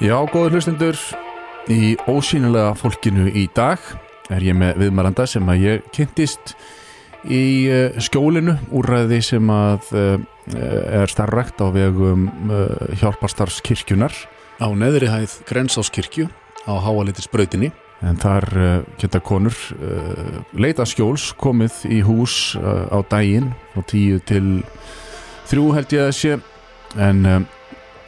Já, góður hlustendur. Í ósýnilega fólkinu í dag er ég með viðmælanda sem að ég kynntist í uh, skjólinu úrræði sem að uh, er starrakt á vegum uh, hjálparstarfskirkjunar á neðri hæð Grensáskirkju á háalitisbrautinni en þar geta konur leita skjóls komið í hús á daginn frá tíu til þrjú held ég að sé. En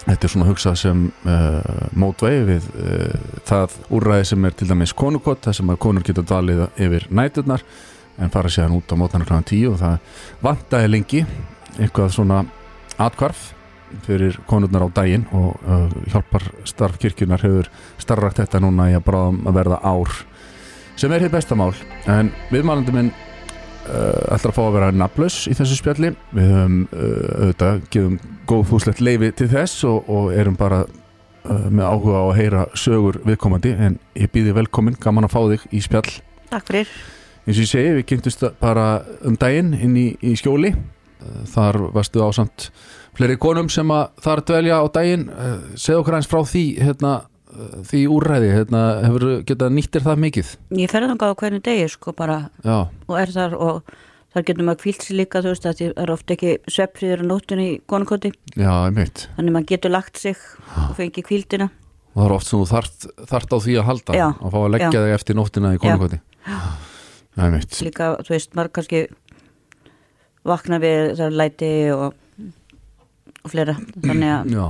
Þetta er svona hugsað sem uh, mótvegi við uh, það úrræði sem er til dæmis konukott, það sem að konur geta dvalið yfir næturnar en fara séðan út á mótana kl. 10 og það vantaði lengi eitthvað svona atkvarf fyrir konurnar á daginn og uh, hjálpar starfkirkjunar hefur starrakt þetta núna í að bráðum að verða ár sem er hér bestamál en viðmælandi minn uh, ætlar að fá að vera nafnlaus í þessu spjalli við höfum uh, auðvitað gefum góð fúslegt leifi til þess og, og erum bara uh, með áhuga á að heyra sögur viðkomandi en ég býði velkomin, gaman að fá þig í spjall. Takk fyrir. eins og ég segi, við kynntust bara um daginn inn í, í skjóli. Uh, þar varstu á samt fleiri konum sem að þar dvelja á daginn. Uh, segð okkur eins frá því hérna, uh, því úrræði, hérna, hefur getað nýttir það mikið? Ég ferði þangað á hvernig degi sko bara. Já, og er þar og þar getur maður kvílt sér líka þú veist að það er ofta ekki sveppfríður á nóttunni í konukoti. Já, einmitt. Þannig maður getur lagt sig og fengi kvíldina og það er oft sem þú þart, þart á því að halda Já, og fá að leggja já. þig eftir nóttina í konukoti. Það er mitt líka þú veist maður kannski vakna við þar læti og, og fleira. Þannig að já.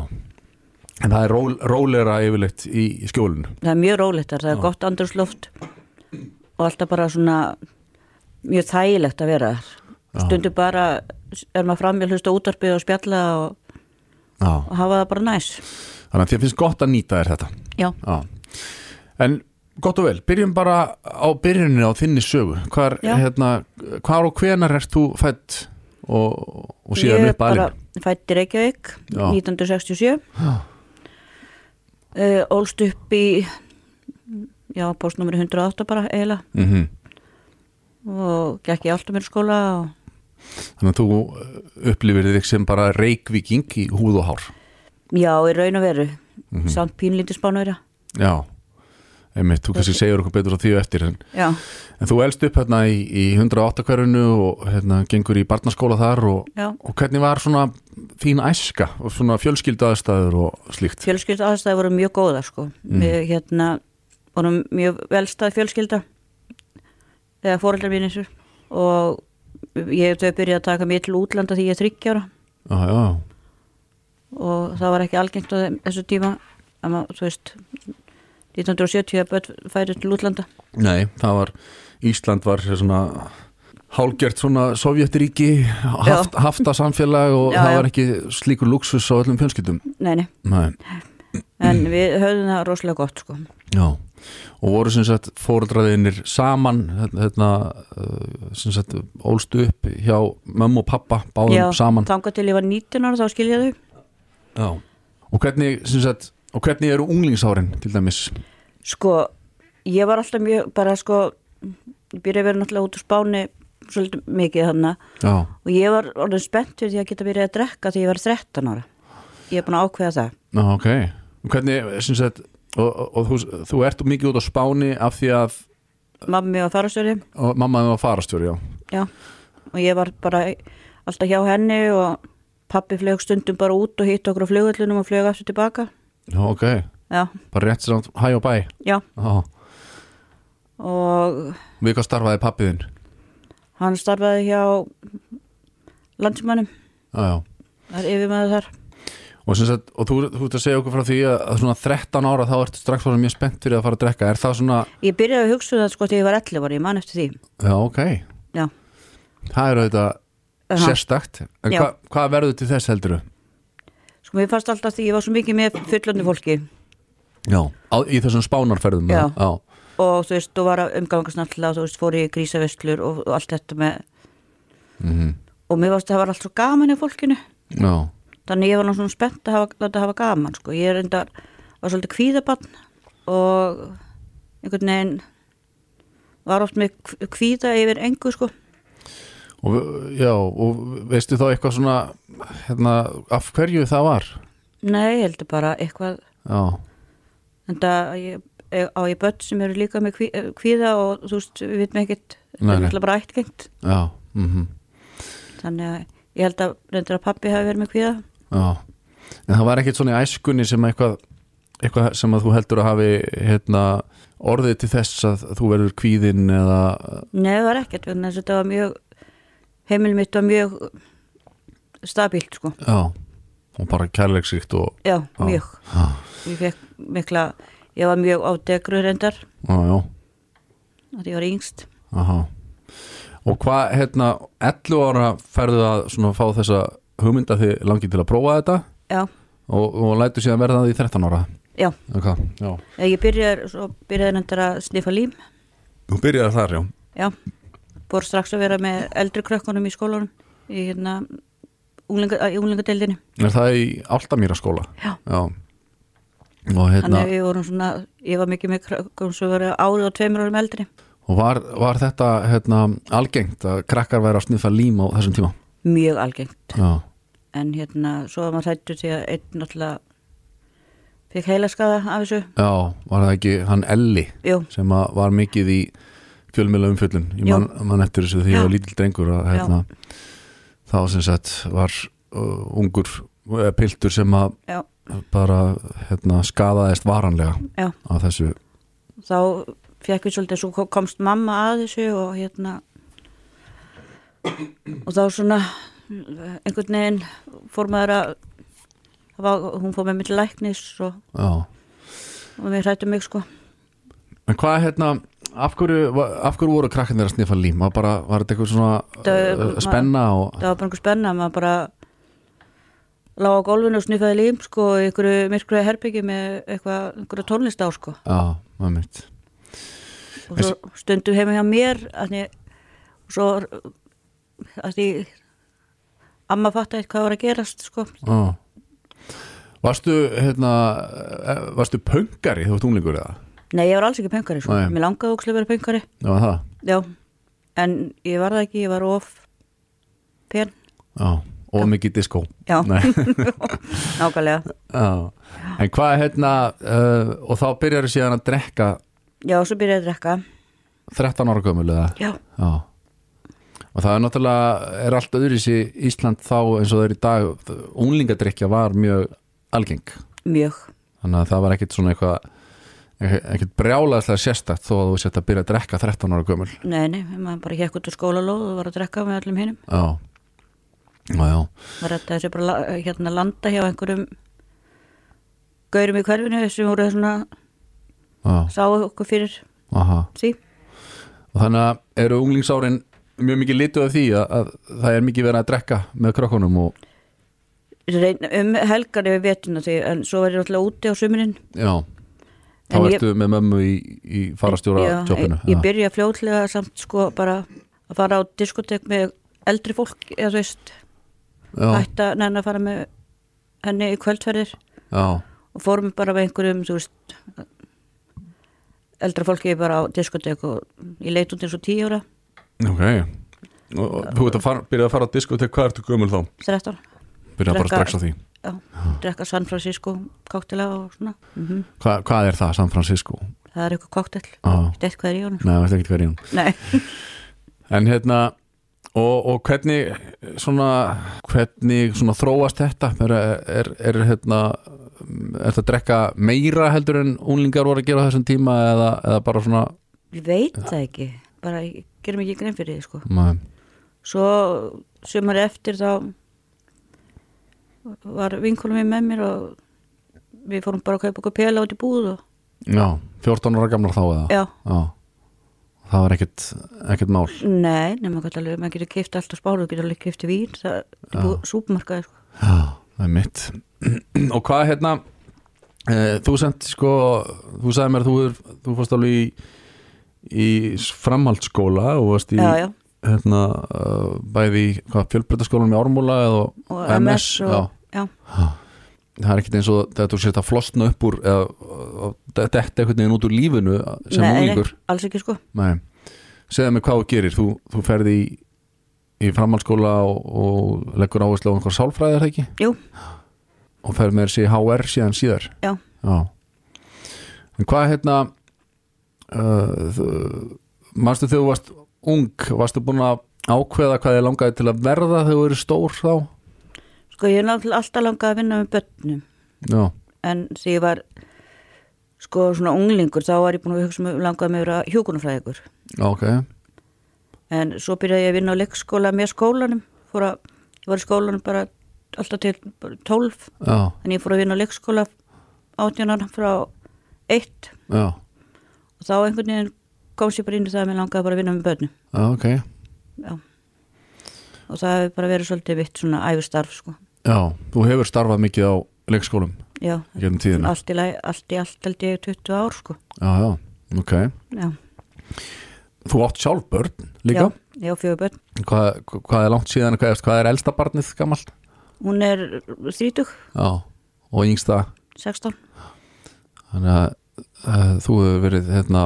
en það er ról, rólera yfirleitt í, í skjólinu. Það er mjög rólegt þar, það er Já. gott andrúsloft og alltaf bara svona mjög þægilegt að vera þar. Stundu bara er maður fram að hlusta útarpið og spjalla og, og hafa það bara næs. Þannig að þér finnst gott að nýta þér þetta. Já, já. en gott og vel, byrjum bara á byrjuninu á þinni sögu. Hvar, hérna, hvar og hvenar ert þú fætt og, og síðan ég er upp alveg bara fætt í Reykjavík Já. 1967 Já. uh, ólst upp í já, postnúmeri 108 bara eiginlega. Mm og gekk í alltumir skóla og þannig að þú uh, upplifir þig sem bara reykvíking í húð og hár? Já, í raun og veru. Mhm. samt pínlítið spánverja. Já, einmitt, þú kannski segir okkur betur á því og eftir en En þú elst upp hérna í, í 108 hverjunu og hérna gengur í barnaskóla þar og, og hvernig var svona þín æska og svona fjölskyldaðastæður og slíkt? fjölskyld aðstæði voru mjög góða sko. Mm. við hérna vorum mjög velstæð fjölskylda þegar fóreldrar mínir og ég þau byrjaði að taka mér til útlanda því ég er þryggjára Já, já, og það var ekki algengt á þessu tíma að maður, þú veist 1970 að börn færi til útlanda. Nei, það var Ísland var svona hálgjört svona Sovjetríki haft, hafta samfélag og Já, það var ekki slíkur luxus á öllum fjölskyldum. Nei, nei, Nei, en við höfðum það rosalega gott sko. Já og voru sem sagt fóreldraðinir saman hérna uh, sem sagt ólstu upp hjá mömmu og pappa báðum Já, saman þangað til ég var 19 ára þá skilja þau Já. Og hvernig, sem sagt, og hvernig eru unglingsárin til dæmis? sko, ég var alltaf mjög bara sko, ég byrjaði að vera náttúrulega út á spáni svolítið mikið Já, og ég var orðin spennt fyrir því að geta byrjað að drekka því ég var 13 ára ég er búin að ákveða það Já ok. Og hvernig, sem sagt, og, og, og þú, þú ert mikið út á Spáni af því að mammi og farastöri og mamma var farastjóri, já. Já, og ég var bara alltaf hjá henni og pappi flög stundum bara út og hitt okkur á flugvöllunum og flög aftur tilbaka. Já, ok. Já, Bara rétt samt hæ og bæ. já, Já. og Við hvað starfaði pappiðinn? hann starfaði hjá landsmannum, já. það er yfirmaður þar. Og sagt, og þú, þú ert að segja okkur frá því að, að svona 13 ára þá ertu strax svona mjög spennt fyrir að fara að drekka. Er það svona, Ég byrjaði að hugsa um það sko þegar ég var 11 ára, ég man eftir því. já, ok. Já, Það er auðvitað Aha. sérstakt. En hva, hvað verður til þess heldur sko mér fannst alltaf því ég var svo mikið með fullandi fólki Já. Á, í þessum spánarferðum? Já. Já. og þú veist, þú var að umgangast náttúrulega, þú veist, fór í grísaveslur og, og allt þetta með, Mm og mér fannst það var allt svo gaman í fólkinu. Já. Þannig ég var svona spennt að hafa, láta hafa gaman sko. ég er enda, var svolítið kvíðabann og einhvern veginn var oft með kv- kvíða yfir engu sko. Og, já, og veistu þá eitthvað svona hérna, af hverju það var? nei, heldur bara eitthvað. Já, en það ég, á ég börn sem eru líka með eh, kvíða og þú veist, við veitum ekkert það er alltaf bara ættgengt. Já, mhm. Þannig að ég held að reyndir að pappi hafi verið með kvíða Já, en það var ekkert svona í æskunni sem eitthvað, eitthvað sem að þú heldur að hafi hérna, orðið til þess að þú verður kvíðinn eða Nei, það var ekkert, þess að þetta var mjög heimil mitt var mjög stabílt, sko. Já, og bara kærleiksíkt og Já, mjög. Já, Ég fekk mikla, ég var mjög á degru reyndar. Já, já, að ég var yngst. Aha. Og hvað, hérna, 11 ára ferðu að svona fá þessa hugmynda því langið til að prófa þetta Já, og, og lætu síðan verða það í 13 ára. Já, okay, já, ég byrjaði, svo byrjaði reyndar að sniffa lím. Þú byrjaði þar, já. Já, búið strax að vera með eldri krökkunum í skólanum í hérna unglingadeildinni. Er það í Áltamýra skóla? Já. og Þannig hérna, að við vorum svona, ég var mikið með krökkunum sem voru árið og tveimur árum eldri. Og var, var þetta hérna, algengt að krakkar væri að sniffa lím á þessum tíma? Mjög algengt. Já, En hérna, svo var maður hættu því að einn náttúrulega fekk heilaskaða af þessu. Já, var það ekki hann Elli Jú, sem að var mikið í fjölmjöla umfjöllun ég man, man eftir þessu því ég Já. var lítill drengur að hérna, þá sem sagt var uh, ungur uh, piltur sem að bara hérna, skadaðist varanlega af þessu. Þá fekk við svolítið, svo komst mamma að þessu og hérna og þá svona einhvern veginn fór maður að var, hún fór með mig til læknis og, og við hrættum mig sko. En hvað hérna af hverju, af hverju voru krakkarnir að sniffa lím? Var, bara, var þetta eitthvað svona Það- uh, spenna og, það var bara einhver spenna maður bara lág á gólfinu og sniffaði lím sko í einhverju myrkru herbyggi með einhverju tónlist á sko. Já, maður mitt og svo stundum heima hjá mér og svo að því amma fatta eitthvað hvað var að gerast sko. Já. Varstu, hérna, eh, varstu pöngari þú ert unglingur eða? nei ég var alls ekki pöngari sko, Nei. mér langaði ókslega að vera pöngari Já, það? já, en ég var það ekki, ég var of pen, Já, og mikið disco. Já, nákvæmlega. Já. En hvað, hérna, uh, og þá byrjar síðan að drekka? Já, svo byrjaði ég að drekka. 13 ára gömul eða? já, Já Og það er náttúrulega, er allt öðris í Ísland þá eins og það er í dag. Unglingadrykja var mjög algeng. Mjög. Þannig að það var ekkit svona eitthvað ekkert brjálaðislega sérstætt þó að þú sett að byrja að drekka 13 ára gömul. Nei, nei, maður bara hjekk út á skólalóð og var að drekka með öllum hinnum Já, já, já. Var þetta þessi bara hérna landa hjá einhverjum gaurum í hverfinu sem voru svona Já, sá okkur fyrir aha. því og þannig að eru unglingsárin mjög mikið lituð af því að, að það er mikið verið að drekka með krökkunum og um helgar yfir vetuna því en svo var ég alltaf úti á sumurinn já, þá En ég- ertu með mömmu í, í farastjóra Já, tjópinu ég, ég byrja fljótlega samt sko bara að fara á diskotek með eldri fólk eða þú veist, já, hætta neina að fara með henni í kvöldferðir. Já, og fórum bara með einhverjum þú veist eldra fólki bara á diskotek og ég leit út eins og tíu ára ok. Og, þú ert að fara, byrja að fara á diskotek hvað ertu gömul þá? 13, byrja bara strax á því. Já, drekka San Francisco koktela og svona. Mm Hva, hvað er það, San Francisco? það er eitthvað koktel, Já, eitt hvað er í honum? Nei, það er ekki hverjum nei, en hérna og, og hvernig svona hvernig svona þróast þetta? Er, er, er hérna er þetta að drekka meira heldur en unlingar voru að gera þessum tíma eða, eða bara svona ég veit það ekki bara, gerum ekki grein fyrir því sko. Maður, svo sumar eftir þá var vinkunum við með mér og við fórum bara að kaupa okkur pela út í búð og já, 14 ára gamlar þá eða? Já, já, það var ekkert ekkert mál? Nei, nema alveg maður getur kipt allt á spáru, getur alveg kipt vín það er búið súpmarkaði sko. já, það er mitt. Og hvað hérna e, þú sent sko þú sagði mér að þú, þú fórst alveg í í framhaldsskóla og varst í já, já, hérna uh, bæði fjölbreytaskólanum í Ármúla eða og MS, og, já. það er ekkert eins og þetta sért að flosna upp úr eða og þetta einhvern veginn út úr lífinu sem unglingur alls ekki sko Nei. segðu mig hvað þú gerir þú, þú ferði í, í framhaldsskóla og, og leggur áherslu á einhver sálfræði er það ekki? Jú. og ferð með þessi HR síðan síðar Já. En hvað hérna þú- Manstu þegar þú varst ung Varstu búin að ákveða hvað þið langaði til að verða þegar þú eru stór þá? Sko ég er náttúrulega alltaf langað að vinna með börnum. Já, en því ég var sko svona unglingur þá var ég búin að hugsa um langað með að vera hjókunarfræðingur já, ok. En svo byrjaði ég að vinna á leikskóla með skólanum. Að, ég var í skólanum bara alltaf til bara 12 Já, en ég fór að vinna á leikskóla átjónan frá 1 já, og þá einhvern veginn kom sér bara inn í það að mér langaði bara að vinna með börnum. Já, ok. Já. og það hefur bara verið svolítið vitt svona æfistarf sko. Já, þú hefur starfað mikið á leikskólum já, allt í, allt í allt held ég 20 ár sko. Já, já, ok. Já, Þú átt sjálf börn líka? Já, já fjögur börn. Hvað, hvað er langt síðan, hvað, hvað er elsta barnið gammalt? hún er 30, Já, og yngsta? 16 Þannig að uh, þú hefur verið hérna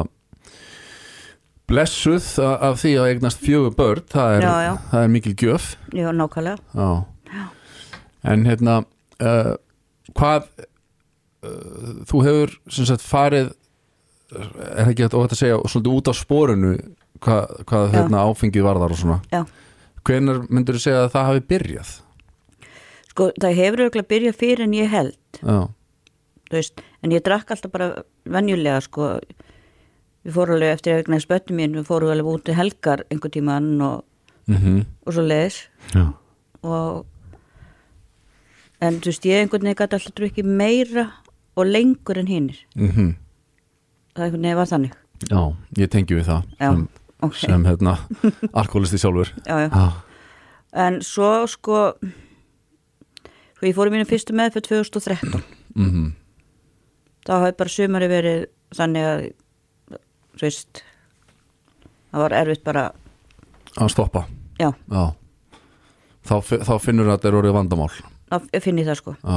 blessuð af því að eignast fjögur börn. Það er, Já, já. Það er mikil gjöf. Já, nákvæmlega. Já. En hérna uh, hvað uh, þú hefur sem sagt farið er ekki hægt óhætt að segja svolítið út á spórinu hvað, hvað hérna, áfengið varðar og svona. Já. hvenær myndur þú segja að það hafi byrjað? Sko, það hefur auðvitað byrjað fyrir en ég held. Já, þú veist, en ég drakk alltaf bara venjulega sko. Við fórum alveg eftir að vegna spöttum mín við fórum alveg út til helgar einhver tíman og, mm og svo leiðis Já. og en þú veist, ég einhvern veginn gæti alltaf drukkið meira og lengur en hinnir Mm það einhvern veginn var þannig. Já, ég tengi við það Já, sem, ok, sem hérna alkoholisti sjálfur. Já, já. Já, en svo sko sko ég fór í mínu fyrstu meðferð 2013 mm þá hafi bara sumari verið þannig að þú veist það var erfitt bara að stoppa? Já, Já. Þá, þá finnur það að það er orðið vandamál. Þá finn ég það sko. Já.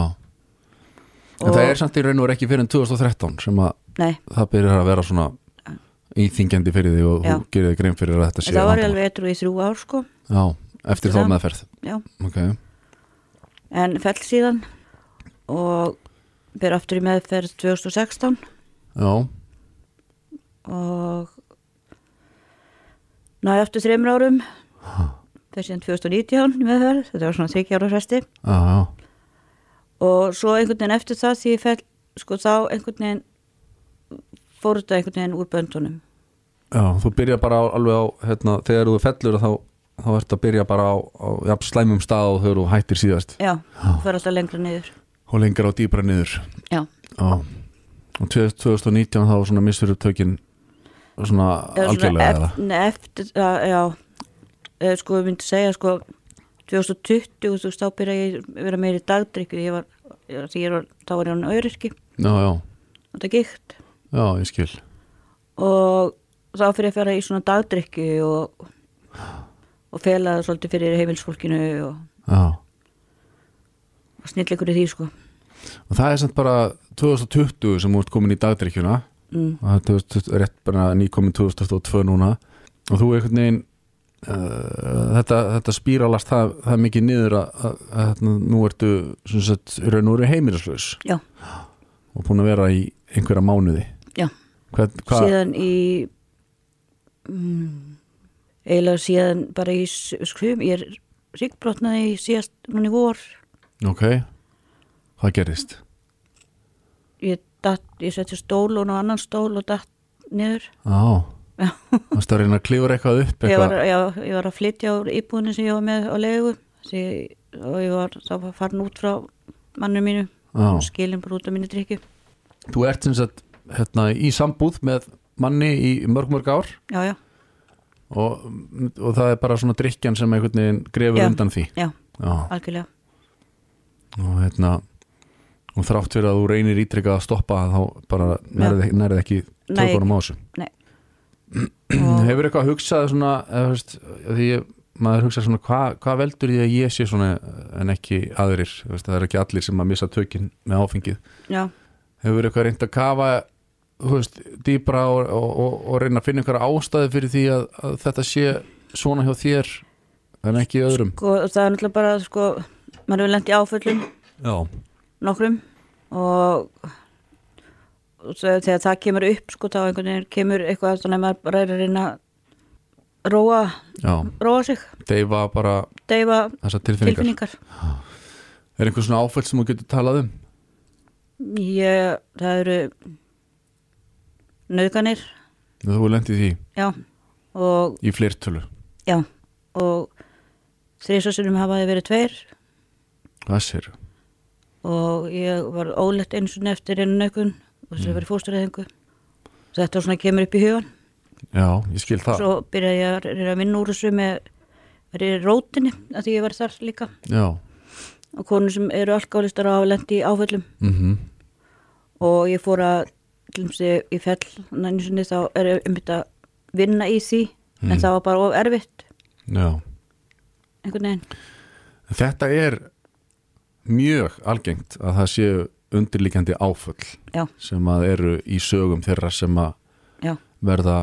En það er samt í raun og veru ekki fyrir en 2013 sem að nei, það byrjar að vera svona íþingjandi fyrir því og þú gerir þig grein fyrir að þetta sé það var alveg eitthvað í þrjú ár sko. Já, eftir þá Það- meðferð. Já, Ok, en fell síðan og ber aftur í meðferð 2016 já, og næði aftur þreymur árum. Fyrir síðan 2019 í meðferð, þetta var svona þryggjára fresti. Já, já. Og svo einhvern veginn eftir það því ég fell, sko þá einhvern veginn fór þetta einhvern veginn úr böndunum. Já, þú byrja bara á, alveg á hérna, þegar þú fellur þá, þá ertu að byrja bara á, á ja, slæmum stað og þegar þú hættir síðast. Já, fer alltaf lengra niður og lengra á dýbra niður. Já, Já, og 2019 þá svona missur þú tökin svona algjörlega eða? eftir já sko, ég myndi segja sko 2020, þú veist, þá byrja ég að vera meiri dagdrykku, ég var ég var, þá var ég Já, já, og það gikt. Já, ég skil. Og þá fyrir ég að fara í svona dagdrykku og og fela það svolítið fyrir heimilsfólkinu og, Já, og snill ykkur í því sko. Og það er samt bara 2020 sem ert komin í dagdrykkjuna. Mm, og það er 2000 rétt bara nýkomin 2022 núna. Og þú einhvern veginn uh, þetta, þetta spíralast það, það er mikið niður að, að, að, að nú ertu sagt, raun og veru heimilislaus. Já. og búin að vera í einhverja mánuði. Hvað, síðan í mm, eiginlega síðan bara í skrum, ég er ríkbrotnaði síðast núna í vor ok. Hvað gerist? ég, ég setti stól og annan stól og datt niður. Á, það er að reyna að klifur eitthvað upp ég var, eitthvað, já, ég var að flytja úr íbúðinu sem ég var með á leigu því, og ég var þá var farin út frá mannu mínu Já. og skilin bara út á mínu drikju þú ert sem sagt hérna, í sambúð með manni í mörg mörg ár? Já, já, og, og það er bara svona drikkjan sem einhvern veginn grefur Já. undan því? já, Já, algjörlega og hérna og þrátt fyrir að þú reynir ítrykkað að stoppa þá bara nærið, nærið ekki tökunum á þessu. Hefur eitthvað hugsað svona eða, veist, því ég, maður hugsað svona hvað hva veldur því að ég sé svona en ekki aðrir, veist, það er ekki allir sem að missa tökin með áfengið. Já, hefur eitthvað reynd að kafa veist, dýbra og, og, og, og reyna að finna einhverja ástæði fyrir því að, að þetta sé svona hjá þér en ekki öðrum? Sko, það er náttúrulega bara sko, maður hefur lent í áföllum. Já, nokkrum. Og þegar það kemur upp sko þá einhvern veginn kemur eitthvað þannig að maður er að reyna að róa, róa sig. Deyfa bara deyfa tilfinningar. tilfinningar. Er einhver svona áföll sem þú getur talað um? ég, það eru nöðganir Þú lendið því? Já. Og í fleirtölu. já. Og þrísasunum hafaði verið tveir Hvað sér? og ég var ólegt eins og eftir einu nögun og þess að verið fóstureyðingu þetta svona kemur upp í hugan Já, ég skil það. svo byrjaði ég að vinna úr þessu með verið í rótinni að því ég var þar líka Já. og konur sem eru alkoholistar og hafa lendi í áföllum Mm og ég fór að dæmis í fell næni sinni þá er ég um þetta vinna í því Mm. en það var bara of erfitt Já. einhvern veginn Þetta er mjög algengt að það séu undirlíkjandi áföll já, sem að eru í sögum þeirra sem að já, verða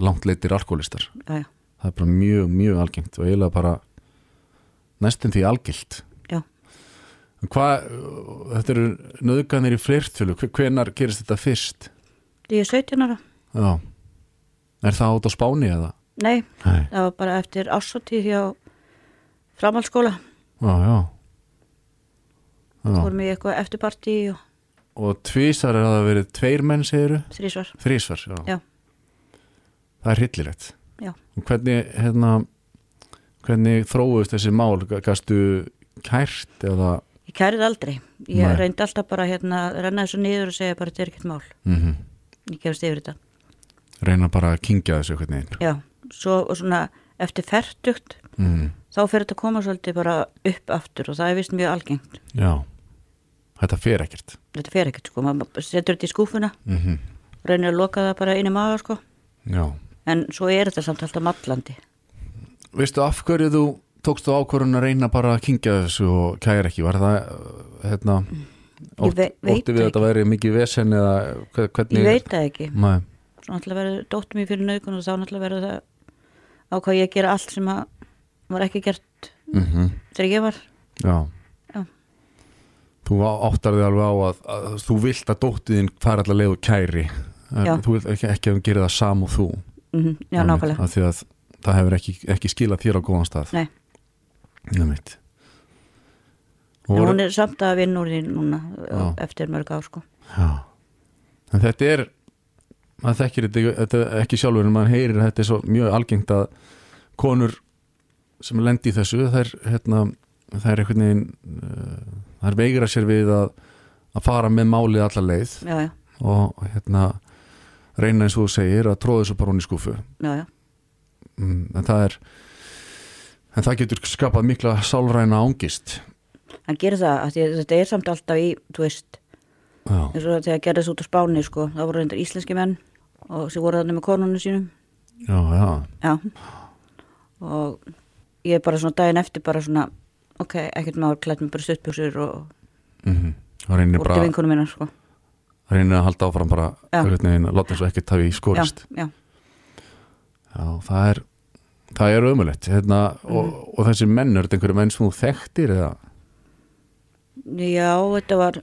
langt leitir alkoholistar. já, Það er bara mjög, mjög algengt og eiginlega bara næstum því algilt. Hvað, þetta eru nöðganir í fleirtölu, hvenar gerist þetta fyrst? ég er 17 ára Já. Er það át á Spáni eða? nei, Nei. það var bara eftir ásóttíð hjá framhaldsskóla Já, já. Fórum í eitthvað eftirparti og Og tvísar er að það verið tveir menn, segiru? þrísvar Þrísvar, já. Já. Það er. Og hvernig, hérna, hvernig þróuðist þessi mál? Gastu kært eða... ég kærið aldrei, ég Nei. reyndi alltaf bara hérna, að renna þessu niður og segja bara þetta er ekkert mál Mm ég gefst yfir þetta Reyna bara að kingja þessu hvernig einn. já, svo og svona eftir fertugt Mm. þá fer þetta að koma svolítið bara upp aftur og það er vist mjög algengt Já. Þetta fer ekkert. þetta fer ekkert sko, maður setur þetta í skúfuna Mm reynir að loka það bara inn í maga sko Já. en svo er þetta samt alltaf mallandi Veistu af hverju þú tókstu ákvörðun að reyna bara að kingja þessu og kæra ekki? Var það, uh, hérna, Ég ótt, ve- ótti við það þetta væri mikið vesen eða hve- hvernig? ég veit það ekki, Nei. svo náttúrulega verður dóttum mér fyrir naugun og þá náttúrulega verður það á hvað ég gera allt sem að var ekki gert Mm þegar ég var. Já. Þú áttar þig alveg á að, að þú vilt að dóttiðin fara allar leið og kæri. En Já. Þú vilt ekki, ekki að hún gerir það sam og þú. mm já, Einmitt, nákvæmlega Því að það hefur ekki, ekki skilað þér á góðan stað. Nei. En voru- hún er samt að vinna úr því núna Já. eftir mörg ár sko Já. En þetta er maður þekkir þetta, þetta ekki sjálfur en maður heyrir að þetta er svo mjög algengt að konur sem lendi í þessu þær, hérna, þær einhvern veginn uh, þær veigra sér við að, að fara með málið allar leið já, já, og hérna reyna eins og þú segir að tróða þessu bara hún í skúfu já, mm, en það er en það getur skapað mikla sálræna ángist. Hann gerir það að því þetta er samt alltaf í, þú veist eins og þegar gerðist út á Spáni sko, það voru reyndar íslenski menn og sem voru þannig með konunum sínum. Já, já, já. Og ég er bara svona daginn eftir bara svona ok, ekkert maður klætt mér bara stuttbjóksur og mm það reynir úr til bara vinkunum minna sko reynir að halda áfram bara Já. láta og ekkert hafi já, skorist já, Já, það er það er ömulegt hérna, og, Mhm. og þessi menn, er þetta einhverju menn sem þú þekktir eða? já, þetta var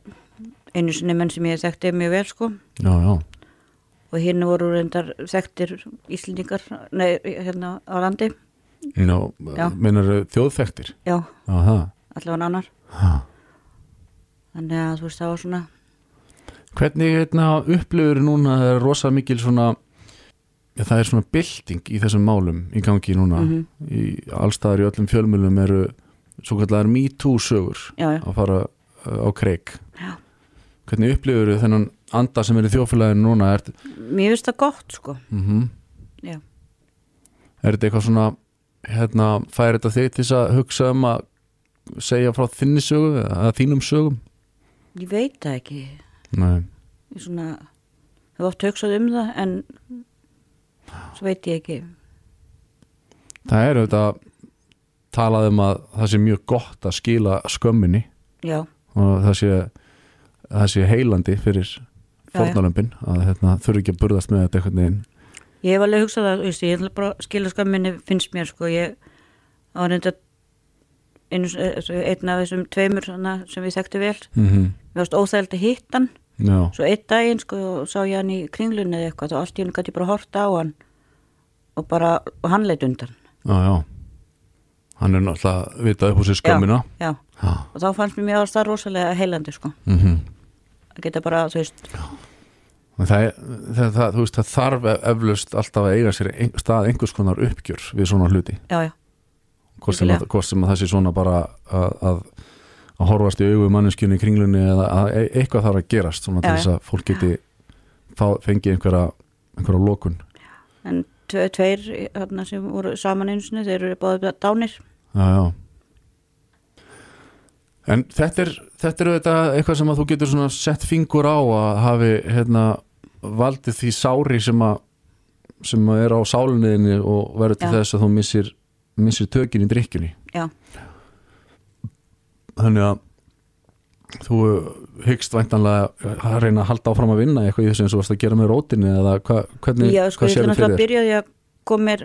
einu sinni menn sem ég þekkti mjög vel sko Já, já, og hinn voru reyndar þekktir Íslendingar, nei, hérna á landi Já. meinar þjóðþekktir? Já, allavega annar. Ha. þannig að þú veist það var svona Hvernig hérna, upplifur núna það er rosa mikil svona já, það er svona bylting í þessum málum í gangi núna. Mhm. í allstaðar í öllum fjölmjölum eru svo kallar me too sögur já, já, að fara uh, á kreik. Já. Hvernig upplifur þennan anda sem er í þjófélaginu núna? Mér finnst það gott sko. Mm já, er þetta eitthvað svona hérna, færi þetta þig til þess að hugsa um að segja frá þinni sögu eða þínum sögum? Ég veit það ekki. Nei, ég svona hef oft hugsað um það en svo veit ég ekki. Það er auðvitað talað um að það sé mjög gott að skila skömminni. Já, og það sé, það sé heilandi fyrir fórnalömpin að hérna, þurfi ekki að burðast með þetta einhvern veginn ég hef alveg hugsað það veist, ég bara að skila skamminni finnst mér sko ég á reynda einu, einn af þessum tveimur hana, sem við þekktu vel. Mm -hmm. við varst óþægild að hitt hann. Já, svo einn daginn sko sá ég hann í kringlunni eða eitthvað þá allt í henni gæti bara horta á hann og bara, og hann leit undan. Já, já. Hann er náttúrulega vitað upp á sér skömmina. já, já, og þá fannst mér mjög að það rosalega heilandi sko, mhm. Að geta bara, þú veist En Það, það, það, veist, það þarf eflaust alltaf að eiga sér ein, stað einhvers konar uppgjör við svona hluti. Hvort sem, sem að það sé svona bara að, að, að horfast í augu manneskjunni í kringlunni eða að e- eitthvað þarf að gerast svona til Já, þess að fólk geti fengið einhverja, einhverja lokun. En tve, tveir þarna sem voru saman einu sinni, þeir eru báðið dánir. Já, já. En þetta er þetta er auðvitað eitthvað sem að þú getur sett fingur á að hafi hérna, valdið því sári sem að sem að er á sálinniðinni og verður til Já. þess að þú missir missir tökin í drikkjunni já, þannig að þú hyggst væntanlega að reyna að halda áfram að vinna eitthvað í þessu eins og varst að gera með rótinni eða hva, hvernig, já sko, hvað sér náttúrulega að fyrir þér? byrja því að koma mér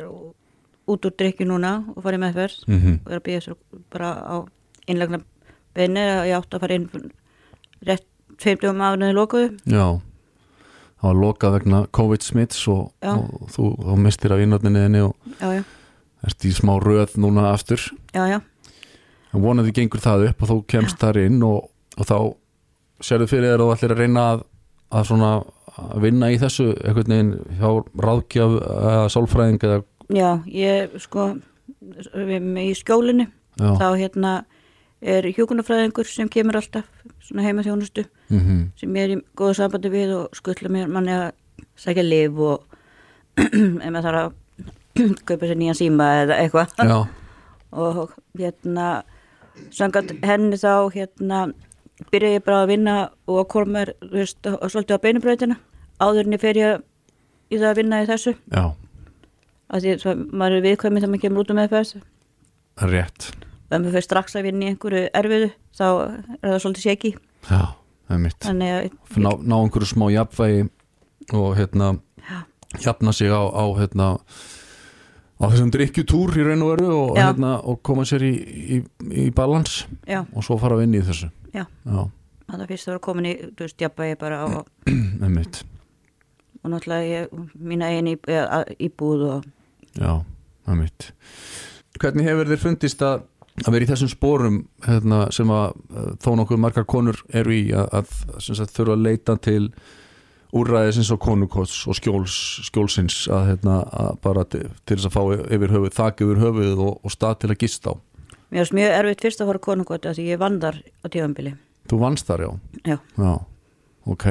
út úr drikki núna og fara í meðferð Mm -hmm. og er að byrja svo bara á innlegna beinu að ég átti að fara inn rétt tveimdugum afnöðu lokuðu Já, það var lokað vegna COVID smits og, og þú, þú mistir af innöfninniðinni og já, já, ert í smá röð núna aftur. Já, en vonandi gengur það upp og þú kemst þar inn og, og þá sérðu fyrir þér að þú ætlir að reyna að, að svona að vinna í þessu einhvern veginn hjá ráðgjaf eða sálfræðing eða já, ég sko við með í skjólinu þá hérna er hjúkunarfræðingur sem kemur alltaf svona heima þjónustu mm sem ég er í góðu sambandi við og skuttla mér manni að sækja lif og ef maður þarf að kaupa sér nýjan síma eða eitthvað. Og hérna sangat henni þá hérna byrja ég bara að vinna og að koma mér svolítið á beinubrautina. Áður en ég fer ég í það að vinna í þessu. Já, að því að maður er viðkvæmið þegar maður kemur út um meðferð. Rétt og ef maður fer strax að vinna í einhverju erfiðu þá er það svolítið séki já, það er mitt að ná, ná einhverju smá jafnvægi og hérna Já. jafna sig á, á hérna á þessum drikkjutúr í raun og veru og, hérna, og koma sér í, í, í balans. Já, og svo fara að vinna í þessu. Já. já. Það fyrst að vera komin í þú veist, jafnvægi bara á einmitt, og náttúrulega ég, mína eini íbúð og já, einmitt. Hvernig hefur þér fundist að að vera í þessum spórum hérna, sem að uh, þó nokkuð margar konur eru í að, að sagt, þurfa að leita til úrræðisins og konukotts og skjóls, skjólsins að, hérna, að bara til, til þess að fá yfir höfuð, þak yfir höfuð og, og stað til að gista á. mér finnst mjög erfitt fyrst að fara konungóti að ég vann þar á tífambili Þú vannst þar, já? Já. Já, ok.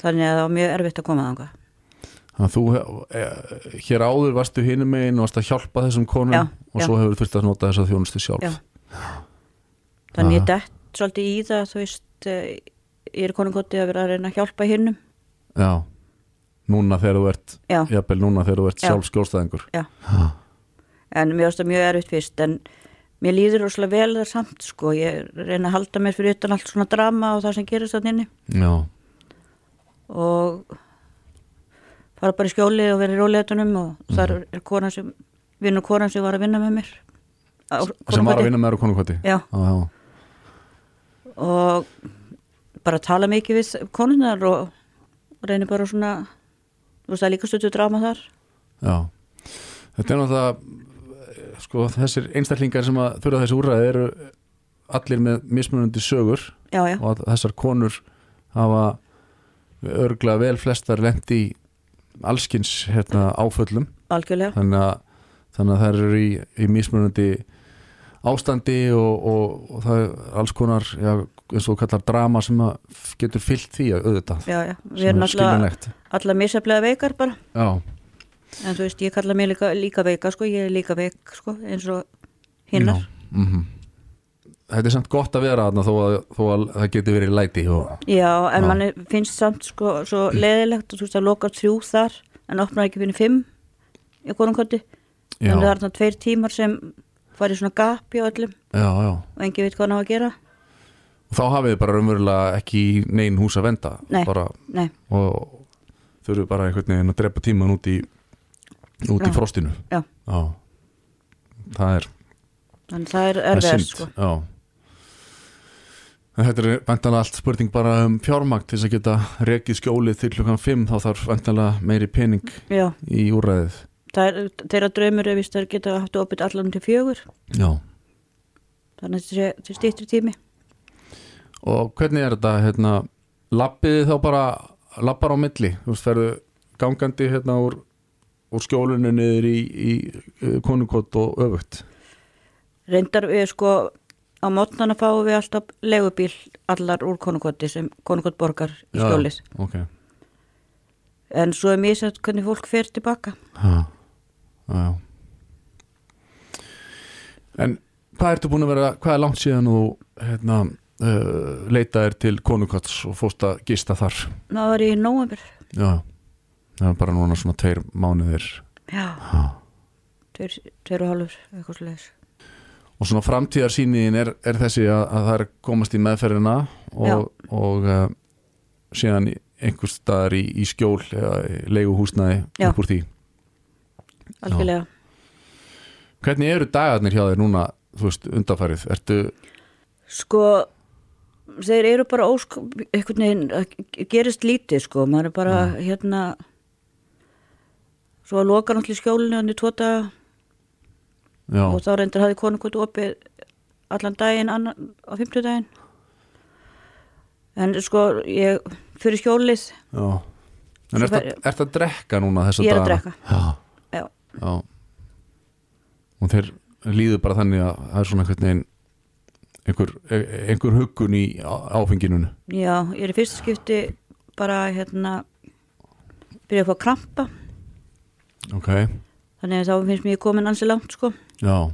þannig að það var mjög erfitt að koma þangað Þannig að þú, e, hér áður varstu hinum megin og varst að hjálpa þessum konum Já, og svo hefur þurft að nota þess að þjónustu sjálf. Já. Þannig ég dett svolítið í það þú veist eh, ég er konungóti að vera að reyna að hjálpa hinnum Já. Núna þegar þú ert, jafnvel núna þegar þú ert Já. sjálf skjólstæðingur. Já. en mér finnst það mjög erfitt fyrst en mér líður rosalega vel þar samt sko, ég reyna að halda mér fyrir utan allt svona drama og það sem gerist þannig inni. Já, og fara bara í skjólið og vera í róleitunum og þar er konan sem vinnur konan sem var að vinna með mér sem var að vinna með þér á konukvati. já, já. og bara tala mikið við konunar og, og reynir bara svona þú veist það er líka stötu drama þar. Já, þetta er náttúrulega sko þessir einstaklingar sem að þurfa þessi úrræði eru allir með mismunandi sögur já, já, og þessar konur hafa örglega vel flestar lent í allskins hérna, áföllum. Algjörlega. Þannig að, þannig að þær eru í, í mismunandi ástandi og, og, og það er alls konar já, eins og kallar drama sem getur fyllt því að auðvitað já, já, við erum er alltaf skiljanlegt. allar misjaflega veikar bara. Já, en þú veist, ég kalla mig líka, líka veika sko, ég er líka veik sko, eins og hinnar mm Þetta er samt gott að vera þarna þó að, þó að það getur verið læti og, Já, en Já. manni finnst samt sko svo leðilegt og þú veist að loka þrjú þar en opnar ekki fyrir fimm í konungkvöldi já, en það er þarna tveir tímar sem fari svona gap í öllum já, já og engi veit hvað hann á að gera og þá hafið þið bara raunverulega ekki í neinn hús að venda Nei. bara, Nei, og þurfið bara einhvern veginn að drepa tíman út í út í Já. frostinu Já. það er, þannig það er er erfiðar sko þetta er vantanlega allt spurning bara um fjármagn til þess að geta rekið skjólið til klukkan 5 þá þarf vantanlega meiri pening já, í úræðið. Er, þeirra draumur er vist að geta haft opið allan til fjögur Já. þannig að þetta til stýttri tími Og hvernig er þetta, hérna, lappiði þá bara, lappar á milli, þú veist, ferðu gangandi hérna úr, úr skjólinu niður í, í, í konukott og öfugt. reyndar við sko á mótnana fáum við alltaf legubíl allar úr konukoti sem konukot borgar í Já. skjólið Ok. en svo er mjög sætt hvernig fólk fer tilbaka Ha. Já. En hvað ertu búin að vera, hvað er langt síðan þú hérna, uh, leitaðir til konukotts og fóst að gista þar? það var í nóvember Já, það er bara núna svona tveir mánuðir. já, Ha. tveir, tveir og hálfur eitthvað sliðis Og svona framtíðarsýniðin er, er þessi að, að það er komast í meðferðina og, og uh, síðan einhvers staðar í, í skjól eða leigu húsnaði Já. upp úr því. Algjörlega. Hvernig eru dagarnir hjá þér núna, þú veist, undarfærið? Ertu, sko þeir eru bara ósk einhvern veginn, gerist lítið sko, maður er bara hérna svo að loka náttúrulega í skjólinu hann í daga. Já, og þá reyndar hafði konukot opið allan daginn annan, á fimmtudaginn. En sko ég fyrir skjólið. Já. En ertu, fer- ertu að drekka núna þessa Ég er að drekka. Já, já, já. Og þeir líður bara þannig að það er svona veginn einhver, einhver huggun í á- áfenginunu. já, ég er í fyrsta skipti bara hérna byrja að fá krampa. Ok, þannig að þá finnst mér komin ansi langt sko. Já,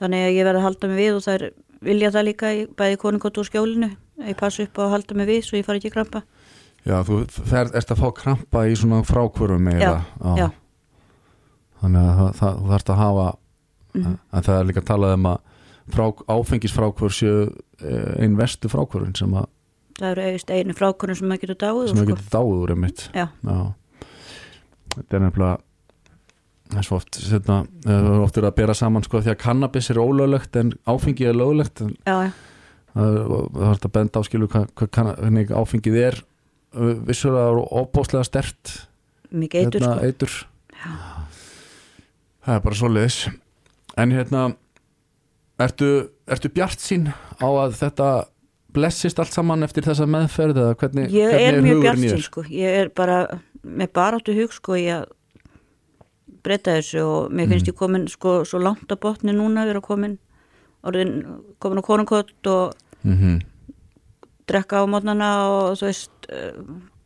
þannig að ég verð að halda mig við og það er vilja það líka bæði konungótt og skjólinu. Að ég passa upp á að halda mig við svo ég fari ekki krampa. Já, þú fer, ert að fá krampa í svona frákvörum meira. já, Þannig að það, það, þú þarft að hafa, Mhm. en það er líka að tala um að frá, áfengisfrákvör séu eh, ein vestu frákvörun sem, að, það eru eigist einu frákonum sem maður getur dáið sem að sko. getur dáður úr einmitt. já, Já Þetta er nefnilega það er svo oft setna, það er oft verið að bera saman sko því að kannabis er ólöglegt en áfengi er löglegt en já, það er það er hægt að benda áskilu hvað, hvernig áfengið er uh, vissulega og opbóðslega stert mikið eitur sko eitur það er bara svoleiðis en hérna ertu, ertu bjart sín á að þetta blessist allt saman eftir þessa meðferð eða hvernig, ég hvernig er mjög hugurinn bjart í sín þér? sko ég er bara með baráttu hug sko í að breyta þessu og mér Mm. finnst ég komin sko svo langt á botni núna vera komin orðin, komin á konungkott og Mhm. drekka á mótnana og þú veist eh,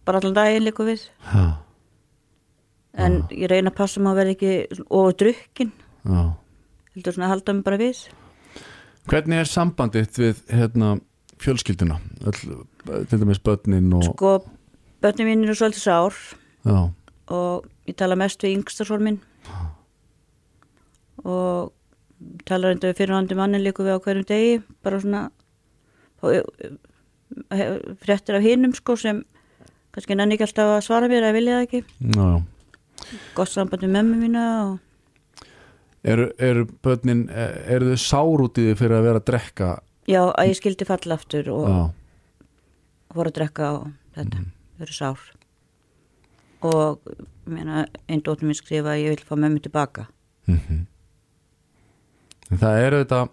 bara allan daginn líka við Já, en ég reyna að passa maður verði ekki og drukkin. Já. Heldur svona að halda mig bara við. Hvernig er sambandið við hérna, fjölskylduna? Öll, til dæmis börnin og... sko, börnum mín eru svolítið sár. Já, og ég tala mest við yngstasól minn. Og tala reynda við fyrirhandi mannin líku við á hverjum degi. Bara svona og, eh, fréttir af hinum sko sem kannski nenni ekki alltaf að svara mér eða vilja það ekki. Já. Gott samband við mömmu mína og Eru, eru börnin, eh, eru þau sár út í því fyrir að vera að drekka? já, að ég skildi falla aftur og Já, voru að drekka og þetta, þau eru sár. Og ég meina, einn dóttur mín skrifa að ég vil fá mömmu tilbaka. Mm En það er auðvitað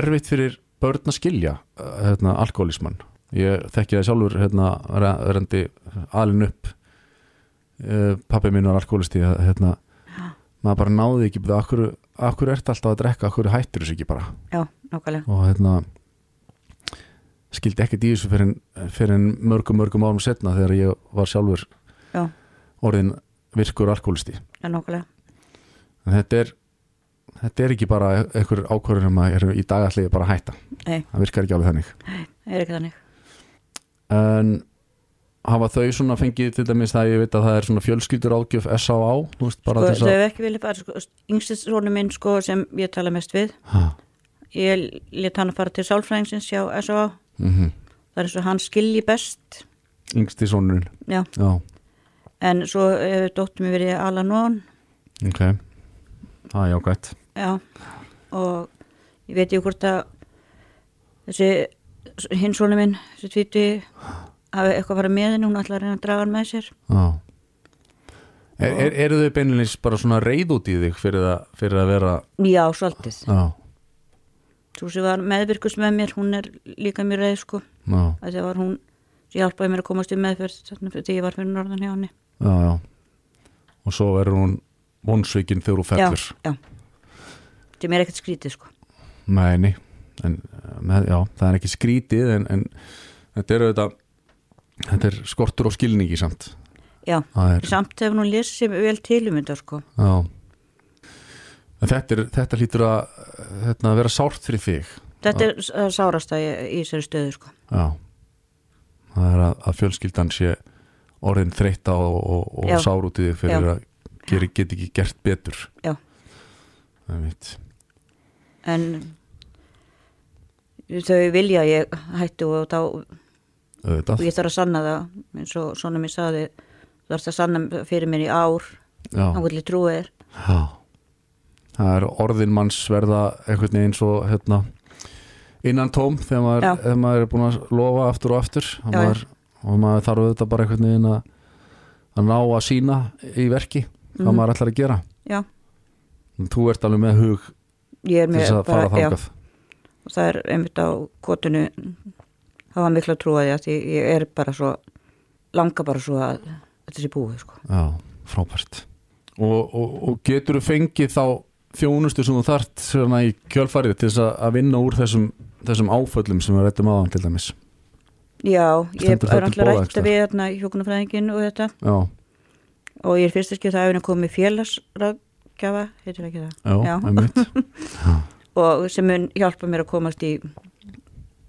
erfitt fyrir börn að skilja eh, hérna, alkoholismann. Ég þekki það sjálfur hérna, verandi alin upp uh, pappi minn var alkoholisti að hérna, maður bara náði ekki akkur, akkur ert alltaf að drekka, akkur hættir þessu ekki bara? Já, og hérna skildi ekkert í þessu fyrir, fyrir mörgum mörgum árum setna þegar ég var sjálfur já, orðin virkur alkoholisti já, en þetta er þetta er ekki bara einhver ákvörður um að í dagalliði bara að hætta. Nei, það virkar ekki alveg þannig. Það er ekki þannig. En hafa þau svona fengið til dæmis það ég veit að það er svona fjölskyldur ágjöf S.A.A. bara sko, þess þau hef ekki vilja fara sko, yngstist rónu minn sko sem ég tala mest við. Ha, ég let hann að fara til sálfræðingsins hjá S.A. mm það er og hann skilji best. Yngsti sonurinn. Já, já, en svo hefur dóttur mér verið Alanón ok. Það er jákvæmt já, og ég veit ekki hvort að þessi hinn svona minn, þessi tvíti hafi eitthvað farið með henni, hún ætlaði að reyna að draga hann með sér. Já. Er, er, Eru þau beinleins bara svona reyð út í þig fyrir að, fyrir að vera já, svolítið, Já, svo sem var meðvirkus með mér hún er líka mér reið sko. Það var hún sem hjálpaði mér að komast í meðferð þegar ég var fyrir norðan hjá henni. Já, já. Og svo verður hún vonsveikin þegar þú fellur. já, já sem er ekkert skrítið sko. Nei, nei. En, með, Já, það er ekki skrítið en, en þetta er auðvitað Þetta er skortur og skilningi samt. Já, er, samt hefur hún lesið vel til um þetta sko. Já. Þetta, er, þetta lítur að hérna, vera sárt fyrir þig. Þetta er það sárasta í, í þessari stöðu sko. Já. Það er að, að fjölskyldan sé orðin þreytta og, og, og sár út í þig fyrir Já. að gera, get ekki gert betur. Já. En þau vilja að ég hætti og þá og auðvitað ég þarf að sanna það eins og svona mér saði þú þarfst að sanna fyrir mér í ár trúa þér Já. Það er orðin manns verða einhvern veginn svo hérna, innan tóm þegar maður, þegar maður er búin að lofa aftur og aftur. Og Já, maður, og maður þarf auðvitað bara einhvern veginn að, að ná að sína í verki hvað Mhm. maður ætlar að gera. Já, þú ert alveg með hug er til þess að fara bara, já, þangað. Og það er einmitt á kotinu það var miklu að trúa því að því ég er bara svo langa bara svo að þetta sé búið sko. Já, frábært. Og, og, og getur þú fengið þá þjónustu sem þú þart svona í kjölfarið til þess að, að vinna úr þessum, þessum áföllum sem við rættum aðan til dæmis? Já, ég Stendur það er alltaf rætt einhvers við hérna hjókunarfræðingin og þetta. Já, og ég er fyrst ekki það að henni komið félagsráðgjafa heitir ekki það? Já, Já. og sem mun hjálpa mér að komast í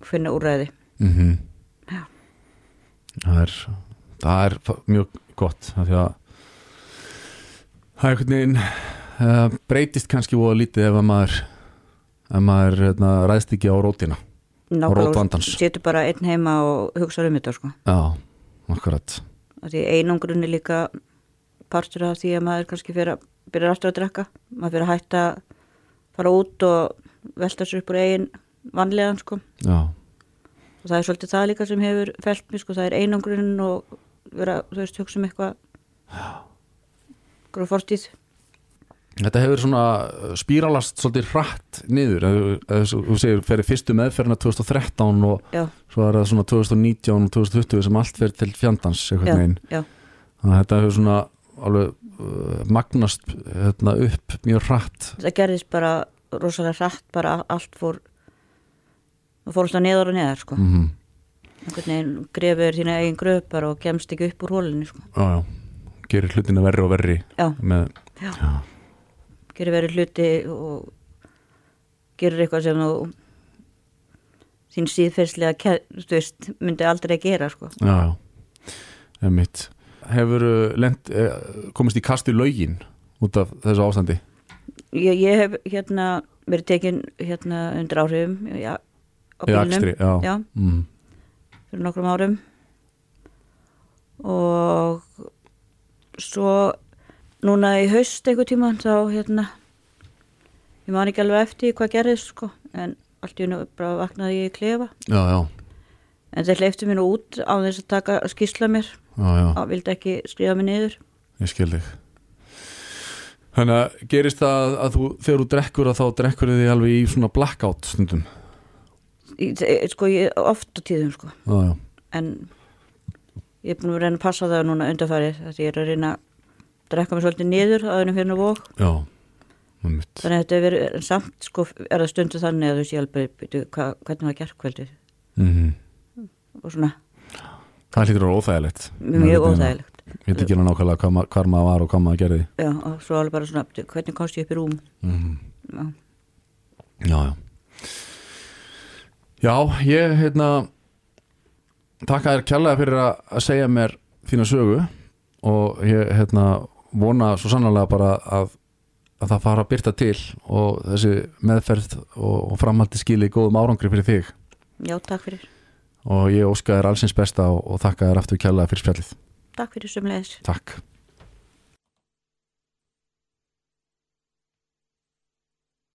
finna úrræði mm Já. það er það er mjög gott af því að það er einhvern veginn uh, breytist kannski voða lítið ef að maður ef maður hérna, ræðst ekki á rótina nákvæmlega Rótvandans. setur bara einn heima og hugsa um þetta sko. já, akkurat því einangrun er líka partur af því að maður kannski fyrir að byrja aftur að drekka maður fyrir að hætta fara út og velta sér upp úr eigin vanlegan sko já, og það er svolítið það líka sem hefur felt mér sko, það er einangrun og vera, þú veist, hugsa um eitthvað. Gróð fortíð. Þetta hefur svona uh, spíralast svolítið hratt niður. Þú- segir fyrir fyrstu meðferðina 2013 og já, svo er það svona 2019 og 2020 sem allt fer til fjandans já, einhvern veginn. já, þannig að þetta hefur svona alveg uh, magnast hérna, upp mjög hratt. Það gerðist bara rosalega hratt, bara allt fór það fórst að neðar og neðar sko. Mm veginn grefur þína eigin gröf bara og kemst ekki upp úr hólinu sko. Já, já, gerir hlutina verri og verri já, með, já, já, gerir verið hluti og gerir eitthvað sem þú þín síðferðslega myndi aldrei gera sko. Já, já, emitt hefur lent, eh, komist í kast í laugin út af þessu ástandi? Ég, ég hef hérna verið tekin hérna undir áhrifum já, á Já. Mm. fyrir nokkrum árum. Og svo núna í haust einhver tíma þá hérna ég man ekki alveg eftir hvað gerðist sko en allt í hennu bara vaknaði ég í klefa. Já, já, en þeir hleyftu mér nú út á þess að taka skýrsla mér. Já, já. og vildi ekki skrifa mig niður. Ég skil þig. Þannig að gerist það að þú, þegar þú drekkur að þá drekkur þið alveg í svona blackout stundum sko ég oft á tíðum sko. Já, já, en ég er búin að reyna að passa það núna undarfærið því ég er að reyna að drekka mig svolítið niður á þennum fyrir vók já þannig að þetta er verið en samt sko er það stundu þannig að þú sé alveg hva, hvernig var gerðkvöldið Mhm. og svona. Það hlýtur að vera óþægilegt. Maður mjög óþægilegt. Ég veit ekki alveg nákvæmlega hvað, hvar maður var og hvað maður gerði. Já, og svo alveg bara svona hvernig komst ég upp í rúm? Mm. já, Já, já Já, ég hérna Takka þér kjærlega fyrir að, segja mér þína sögu og ég hérna vona svo sannlega bara að, að það fara að byrta til og þessi meðferð og, og framhaldi skili góðum árangri fyrir þig já, takk fyrir og ég óska þér allsins besta og, og þakka þér aftur kjærlega fyrir spjallið. takk fyrir sömulegis Takk.